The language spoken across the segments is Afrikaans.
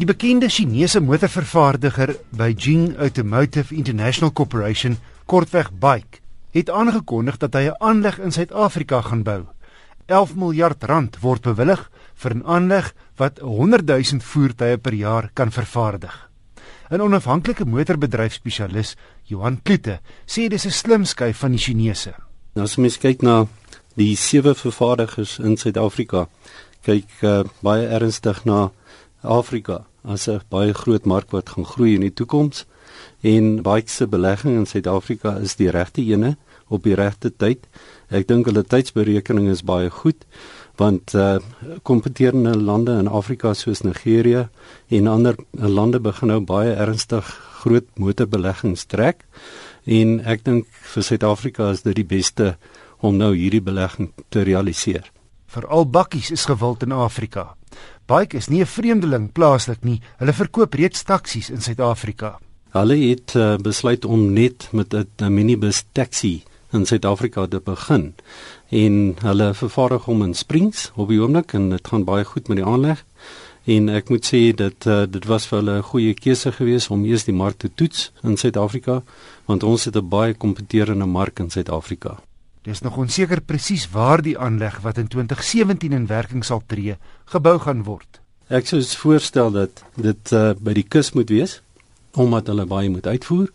Die bekende Chinese motorvervaardiger Beijing Automotive International Corporation, kortweg BAIC, het aangekondig dat hy 'n aanleg in Suid-Afrika gaan bou. 11 miljard rand word bewillig vir 'n aanleg wat 100 000 voertuie per jaar kan vervaardig. 'n Onafhanklike motorbedryfspesialis, Johan Kloete, sê dis 'n slim skuif van die Chinese. Nou as mens kyk na die sewe vervaardigers in Suid-Afrika, kyk uh, baie ernstig na Afrika as 'n baie groot mark wat gaan groei in die toekoms en baie se belegging in Suid-Afrika is die regte ene op die regte tyd. Ek dink hulle tydsberekening is baie goed want uh kompeterende lande in Afrika soos Nigerië en ander lande begin nou baie ernstig groot motorbeleggings trek en ek dink vir Suid-Afrika is dit die beste om nou hierdie belegging te realiseer. Veral bakkies is gewild in Afrika. Bike is nie 'n vreemdeling plaaslik nie. Hulle verkoop reeds taksies in Suid-Afrika. Hulle het uh, besluit om net met 'n minibus taxi in Suid-Afrika te begin. En hulle vervaardig hom in Springs op die oomblik en dit gaan baie goed met die aanleg. En ek moet sê dat uh, dit was vir hulle 'n goeie keuse gewees om eers die mark te toets in Suid-Afrika want ons het 'n baie kompeterende mark in Suid-Afrika. Dis nog onseker presies waar die aanleg wat in 2017 in werking sal tree, gebou gaan word. Ek sou voorstel dat dit uh, by die kus moet wees omdat hulle baie moet uitvoer.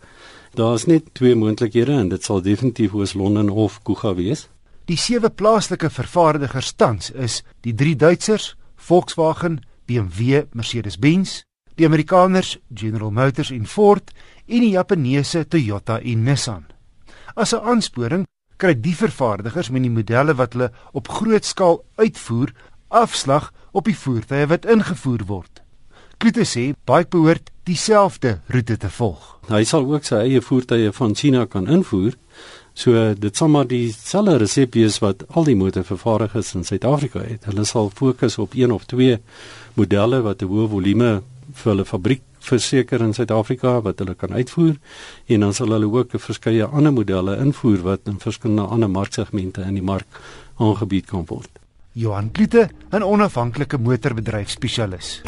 Daar's net twee moontlikhede en dit sal definitief Oos-London of Kuga wees. Die sewe plaaslike vervaardigers tans is die drie Duitsers, Volkswagen, BMW, Mercedes-Benz, die Amerikaners General Motors en Ford en die Japaneese Toyota en Nissan. As 'n aansporing kry die vervaardigers met die modelle wat hulle op groot skaal uitvoer afslag op die voertuie wat ingevoer word. Kloete sê baie behoort dieselfde roete te volg. Hy sal ook sy eie voertuie van China kan invoer. So dit sal maar dieselfde resep wees wat al die motorvervaardigers in Suid-Afrika het. Hulle sal fokus op een of twee modelle wat 'n hoë volume vir hulle fabriek verseker in Suid-Afrika wat hulle kan uitvoer en dan sal hulle ook verskeie ander modelle invoer wat in verskillende ander marksegmente in die mark aangebied kan word. Johan Kloete, 'n onafhanklike motorbedryfspesialis.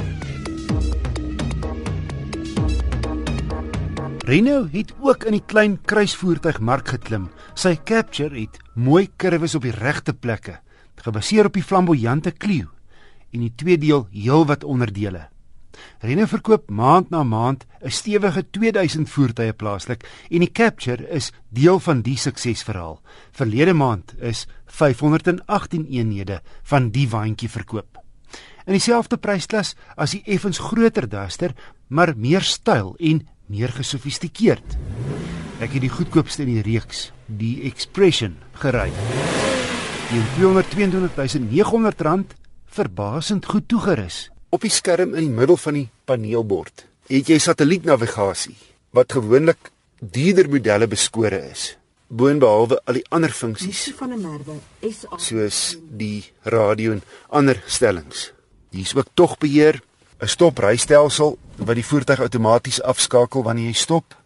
Reno het ook in die klein kruisvoertuigmark geklim. Sy Capture het mooi kurwes op die regte plekke, gebaseer op die flamboyante Clio en die twee deel heelwat onderdele. Rene verkoop maand na maand 'n stewige 2000 voertuie plaaslik en die Capture is deel van die suksesverhaal. Verlede maand is 518 eenhede van die waantjie verkoop. In dieselfde prysklas as die effens groter Duster, maar meer styl en meer gesofistikeerd. Ek het die goedkoopste in die reeks, die Expression, gery. Die 222900 rand verbasend goed toegerus. Op die skerm in die middel van die paneelbord het jy satellietnavigasie wat gewoonlik dierder modelle beskore is. Boonbehalwe al die ander funksies van 'n merwe is soos die radio en ander stellings. Hier's ook togbeheer, 'n stoprystelsel wat die voertuig outomaties afskakel wanneer jy stop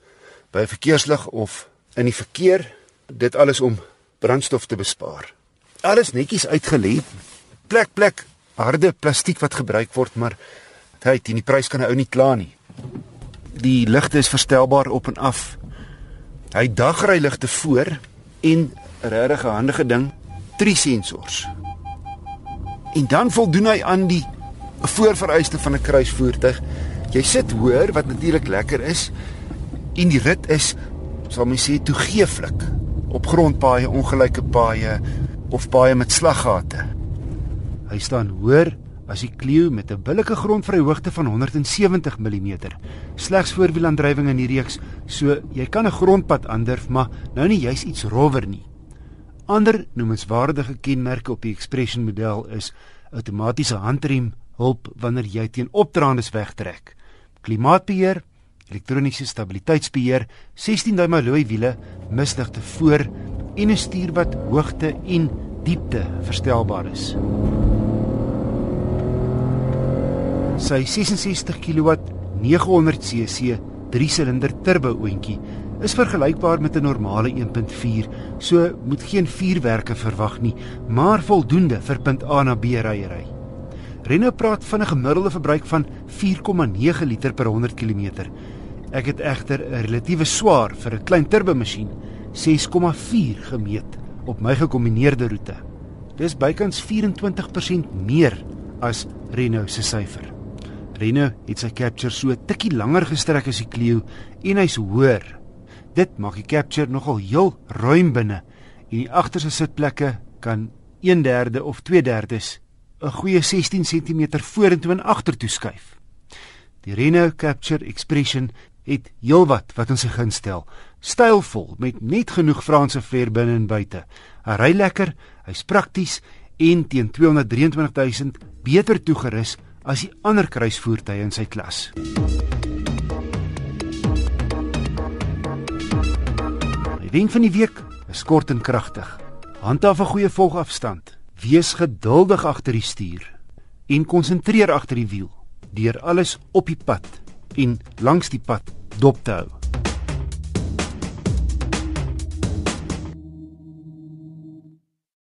by 'n verkeerslig of in die verkeer. Dit alles om brandstof te bespaar. Alles netjies uitgelê. Plek plek harde plastiek wat gebruik word, maar hy teen die prys kan 'n ou nie kla nie. Die ligte is verstelbaar op en af. Hy dagry ligte voor en regtig 'n handige ding, drie sensors. En dan voldoen hy aan die voorvereiste van 'n kruisvoertuig. Jy sit hoër wat natuurlik lekker is en die rit is sal mens sê toegeeflik op grondpaaie, ongelyke paaie of paaie met slaggate. Hy staan hoër as die Clio met 'n billike grondvryhoogte van 170 mm. Slegs voorwielaandrywing in die reeks, so jy kan 'n grondpad aandurf, maar nou nie juis iets rowwer nie. Ander noemenswaardige kenmerke op die Expression model is outomatiese handrem hulp wanneer jy teen opdraandes wegtrek. Klimaatbeheer, elektroniese stabiliteitsbeheer, 16 duim alloy wiele, misligte voor en 'n stuur wat hoogte en diepte verstelbaar is. Sy 66 kW 900 cc 3-silinder turbo oontjie is vergelykbaar met 'n normale 1.4, so moet geen vuurwerke verwag nie, maar voldoende vir punt A na B ryery. Renault praat van 'n gemiddelde verbruik van 4,9 liter per 100 km. Ek het egter 'n relatiewe swaar vir 'n klein turbomasjien 6,4 gemeet op my gekombineerde roete. Dis bykans 24% meer as Renault se syfer. Renault het sy Capture so tikkie langer gestrek as die Clio en hy's hoër. Dit maak die Capture nogal heel ruim binne en die agterste sitplekke kan 1/3 of 2/3 'n goeie 16 cm vorentoe en agtertoe skuif. Die Renault Capture Expression het heelwat wat ons se stel. Stylvol met net genoeg Franse flair binne en buite. Hy ry lekker, hy's prakties en teen 223000 beter toegerus as die ander kruisvoertuie in sy klas. Die wenk van die week is kort en kragtig. Handhaaf 'n goeie volgafstand. Wees geduldig agter die stuur en konsentreer agter die wiel deur alles op die pad en langs die pad dop te hou.